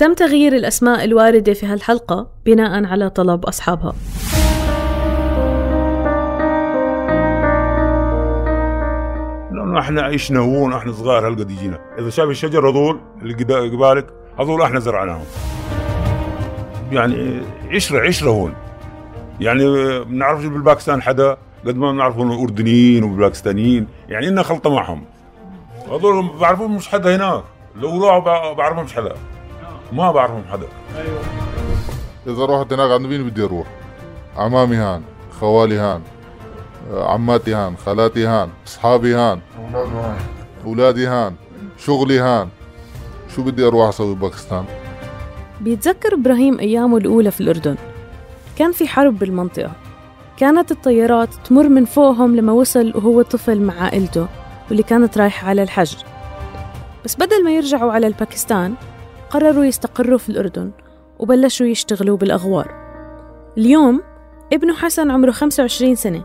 تم تغيير الأسماء الواردة في هالحلقة بناء على طلب أصحابها. لأنه إحنا عشنا هون إحنا صغار هالقد يجينا. إذا شايف الشجر هذول اللي قبالك هذول إحنا زرعناهم. يعني عشره عشرة هون. يعني بنعرفش بالباكستان حدا قد ما بنعرف هون الاردنيين والباكستانيين يعني لنا خلطة معهم. هذول بعرفهم مش حدا هناك. لو راحوا بع- بعرفهم مش حدا. ما بعرفهم حدا. إذا رحت هناك عند مين بدي أروح عمامي هان خوالي هان عماتي هان خالاتي هان أصحابي هان أولادي هان شغلي هان. شو بدي أروح أسوي بباكستان؟ بيتذكر إبراهيم أيامه الأولى في الأردن. كان في حرب بالمنطقة. كانت الطيارات تمر من فوقهم لما وصل وهو طفل مع عائلته واللي كانت رايحة على الحج بس بدل ما يرجعوا على الباكستان قرروا يستقروا في الأردن وبلشوا يشتغلوا بالأغوار. اليوم ابنه حسن عمره 25 سنة.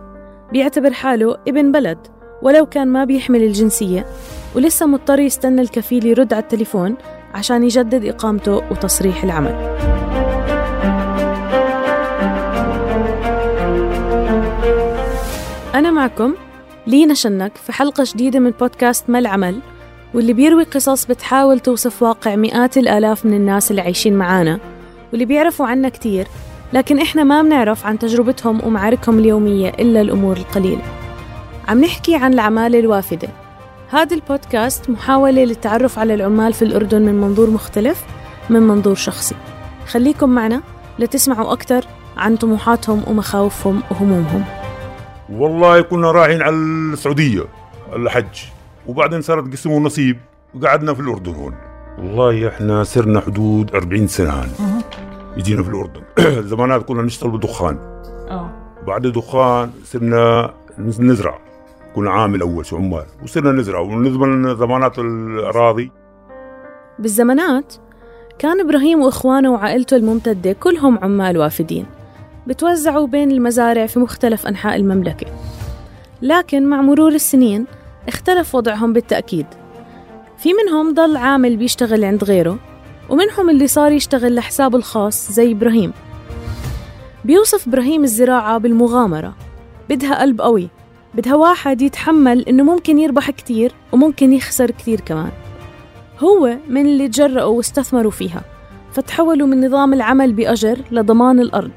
بيعتبر حاله ابن بلد ولو كان ما بيحمل الجنسية ولسه مضطر يستنى الكفيل يرد على التليفون عشان يجدد إقامته وتصريح العمل. أنا معكم لينا شنك في حلقة جديدة من بودكاست ما العمل واللي بيروي قصص بتحاول توصف واقع مئات الآلاف من الناس اللي عايشين معانا واللي بيعرفوا عنا كتير لكن إحنا ما بنعرف عن تجربتهم ومعاركهم اليومية إلا الأمور القليلة. عم نحكي عن العمالة الوافدة. هذا البودكاست محاولة للتعرف على العمال في الأردن من منظور مختلف من منظور شخصي. خليكم معنا لتسمعوا أكثر عن طموحاتهم ومخاوفهم وهمومهم. والله كنا رايحين على السعودية الحج. وبعدين صارت قسم ونصيب وقعدنا في الأردن هون. والله إحنا صرنا حدود 40 سنة هان. يجينا في الأردن. زمانات كنا نشتغل بالدخان. بعد الدخان صرنا نزرع. كنا عامل اول شو عمال. وصرنا نزرع. ونزمن زمانات الأراضي. بالزمانات كان إبراهيم وإخوانه وعائلته الممتدة كلهم عمال وافدين. بتوزعوا بين المزارع في مختلف أنحاء المملكة. لكن مع مرور السنين اختلف وضعهم بالتأكيد. في منهم ضل عامل بيشتغل عند غيره ومنهم اللي صار يشتغل لحسابه الخاص زي إبراهيم. بيوصف إبراهيم الزراعة بالمغامرة بدها قلب قوي بدها واحد يتحمل إنه ممكن يربح كتير وممكن يخسر كتير كمان. هو من اللي تجرأوا واستثمروا فيها فتحولوا من نظام العمل بأجر لضمان الأرض.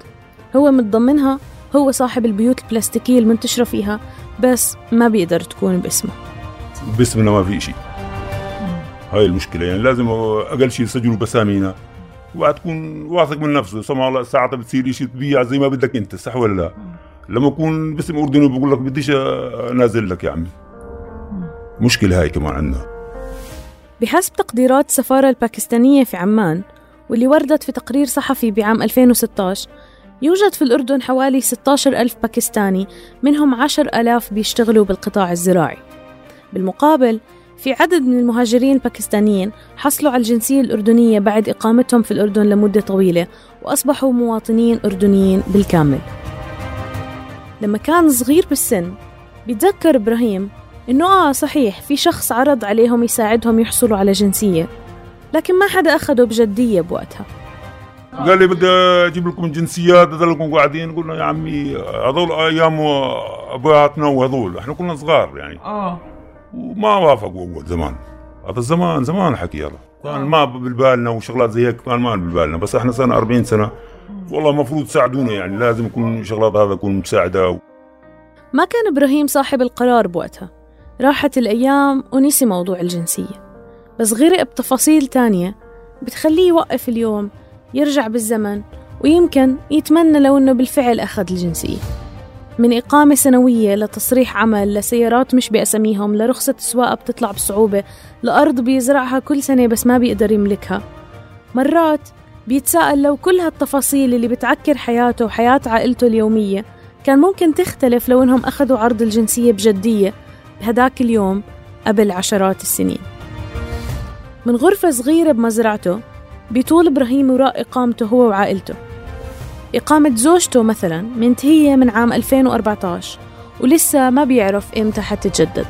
هو متضمنها هو صاحب البيوت البلاستيكية المنتشرة فيها بس ما بيقدر تكون باسمه. باسمنا ما في شيء هاي المشكلة. يعني لازم أقل شيء يسجلوا بسامينا. وبعد تكون واثق من نفسه. سمع الله ساعتها بتصير شيء تبيع زي ما بدك أنت صح ولا لا؟ لما يكون باسم أردني بقول لك بديش أنازل لك يا عمي. مشكلة هاي كمان عندنا. بحسب تقديرات السفارة الباكستانية في عمان واللي وردت في تقرير صحفي بعام 2016 يوجد في الأردن حوالي 16 ألف باكستاني منهم 10 ألاف بيشتغلوا بالقطاع الزراعي. بالمقابل في عدد من المهاجرين الباكستانيين حصلوا على الجنسية الأردنية بعد إقامتهم في الأردن لمدة طويلة وأصبحوا مواطنين أردنيين بالكامل. لما كان صغير بالسن بيتذكر إبراهيم إنه آه صحيح في شخص عرض عليهم يساعدهم يحصلوا على جنسية لكن ما حدا أخده بجدية بوقتها. قال لي بدي أجيب لكم الجنسيات اضلكم قاعدين قلنا يا عمي هذول أيام أبواتنا وهذول إحنا كنا صغار يعني. آه. وما وافقوا أول زمان. هذا الزمان زمان حكي يلا. كان ما بالبالنا وشغلات زي هيك كان ما بالبالنا بس إحنا صرنا 40 سنة. والله المفروض تساعدونا يعني لازم يكون شغلات هذا تكون مساعدة ما كان إبراهيم صاحب القرار بوقتها. راحت الأيام ونسي موضوع الجنسية. بس غرق بتفاصيل تانية بتخليه يوقف اليوم يرجع بالزمن ويمكن يتمنى لو إنه بالفعل أخذ الجنسية. من إقامة سنوية لتصريح عمل لسيارات مش بأساميهم لرخصة سواقة بتطلع بصعوبة لأرض بيزرعها كل سنة بس ما بيقدر يملكها. مرات بيتساءل لو كل هالتفاصيل اللي بتعكر حياته وحياة عائلته اليومية كان ممكن تختلف لو إنهم أخذوا عرض الجنسية بجدية بهداك اليوم قبل عشرات السنين. من غرفة صغيرة بمزرعته بيطول إبراهيم وراء إقامته هو وعائلته. إقامة زوجته مثلا منتهية من عام 2014 ولسه ما بيعرف إمتى حتتجدد.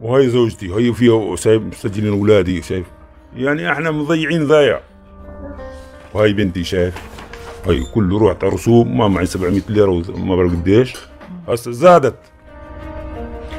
وهي زوجتي هي فيها شايف مسجلين اولادي شايف؟ يعني إحنا مضيعين ضايع. وهي بنتي شايف؟ هي كله رحت رسوم ما معي 700 ليرة وما بعرف قديش. هسه زادت.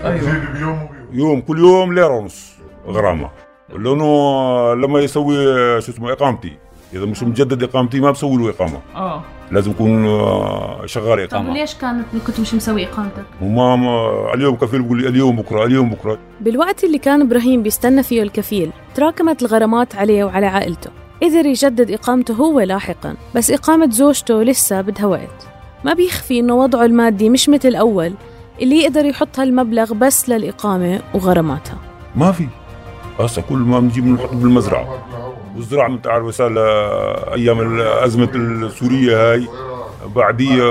أيوه. يوم كل يوم ليره ونص غرامة. لأنه لما يسوي شو اسمه إقامتي. إذا مش مجدد إقامتي ما بسوي له إقامة. آه. لازم يكون آه، شغال طب اقامه ليش كانت كنت مش مسوي إقامتك؟ وما ما- اليوم كفيل بقول لي اليوم بكرة اليوم بكرة. بالوقت اللي كان إبراهيم بيستنى فيه الكفيل تراكمت الغرامات عليه وعلى عائلته. قدر يجدد إقامته هو لاحقا بس إقامة زوجته لسه بدها وقت. ما بيخفي إنه وضعه المادي مش مثل الأول. اللي يقدر يحط هالمبلغ بس للإقامة وغراماتها. ما في. هسه كل ما بنجيب بنحط انت عارف صار لها أيام الازمه السورية هاي. بعدية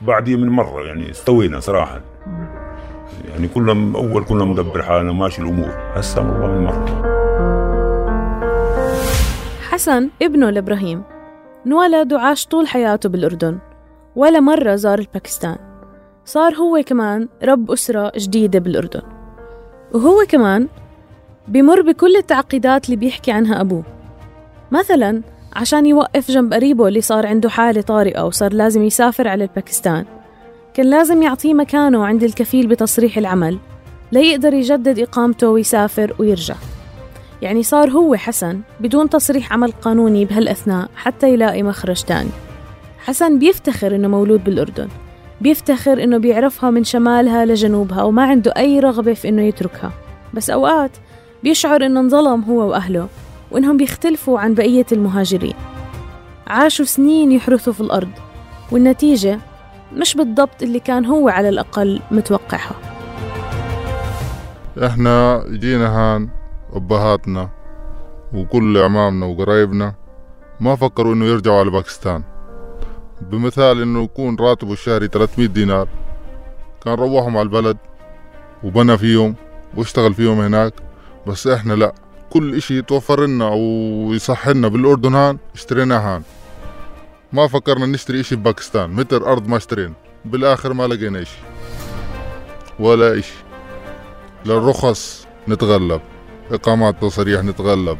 بعدية من مرة يعني استوينا صراحة. يعني كنا أول كنا مدبر حالنا ماشي الأمور. هسه والله من مرة. حسن ابنه لإبراهيم. انولد وعاش طول حياته بالأردن. ولا مرة زار الباكستان. صار هو كمان رب أسرة جديدة بالأردن. وهو كمان بمر بكل التعقيدات اللي بيحكي عنها أبوه. مثلا عشان يوقف جنب قريبه اللي صار عنده حالة طارئة وصار لازم يسافر على الباكستان كان لازم يعطيه مكانه عند الكفيل بتصريح العمل ليقدر يجدد إقامته ويسافر ويرجع. يعني صار هو حسن بدون تصريح عمل قانوني بهالأثناء حتى يلاقي مخرج تاني. حسن بيفتخر إنه مولود بالأردن. بيفتخر إنه بيعرفها من شمالها لجنوبها وما عنده أي رغبة في إنه يتركها. بس أوقات بيشعر إنه انظلم هو وأهله وإنهم بيختلفوا عن بقية المهاجرين. عاشوا سنين يحرثوا في الأرض والنتيجة مش بالضبط اللي كان هو على الأقل متوقعها. إحنا جينا هان أبهاتنا وكل اعمامنا وقرايبنا ما فكروا إنه يرجعوا على باكستان. بمثال إنه يكون راتبه الشهري 300 دينار. كان روحهم على البلد وبنى فيهم واشتغل فيهم هناك. بس إحنا لا كل إشي توفر لنا ويصح لنا بالأردن هان اشتريناه هان. ما فكرنا نشتري إشي بباكستان متر أرض ما اشترينا. بالآخر ما لقينا إشي. ولا إشي. للرخص نتغلب إقامات تصريح نتغلب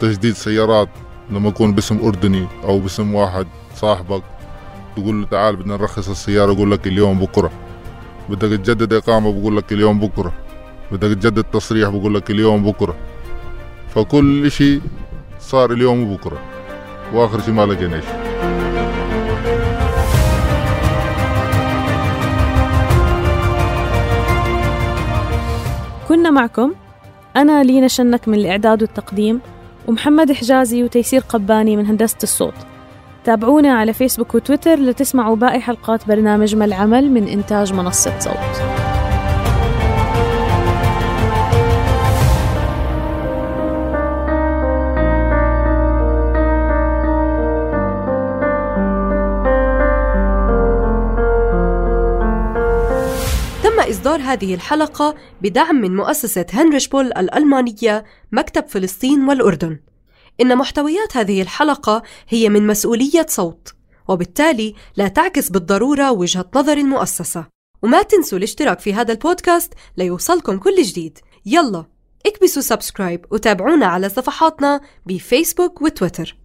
تجديد سيارات لما يكون باسم أردني أو باسم واحد. صاحبك تقول له تعال بدنا نرخص السيارة يقول لك اليوم بكرة. بدك تجدد إقامة بقول لك اليوم بكرة. بدك تجدد تصريح بقول لك اليوم بكرة. فكل شيء صار اليوم وبكرة. وآخر شيء ما لقينا شيء كنا معكم. أنا لينا شنك من الإعداد والتقديم ومحمد حجازي وتيسير قباني من هندسة الصوت. تابعونا على فيسبوك وتويتر لتسمعوا باقي حلقات برنامج ما العمل من إنتاج منصة صوت. إصدار هذه الحلقة بدعم من مؤسسة هنريش بول الألمانية مكتب فلسطين والأردن. إن محتويات هذه الحلقة هي من مسؤولية صوت وبالتالي لا تعكس بالضرورة وجهة نظر المؤسسة. وما تنسوا الاشتراك في هذا البودكاست ليوصلكم كل جديد. يلا اكبسوا subscribe وتابعونا على صفحاتنا بفيسبوك وتويتر.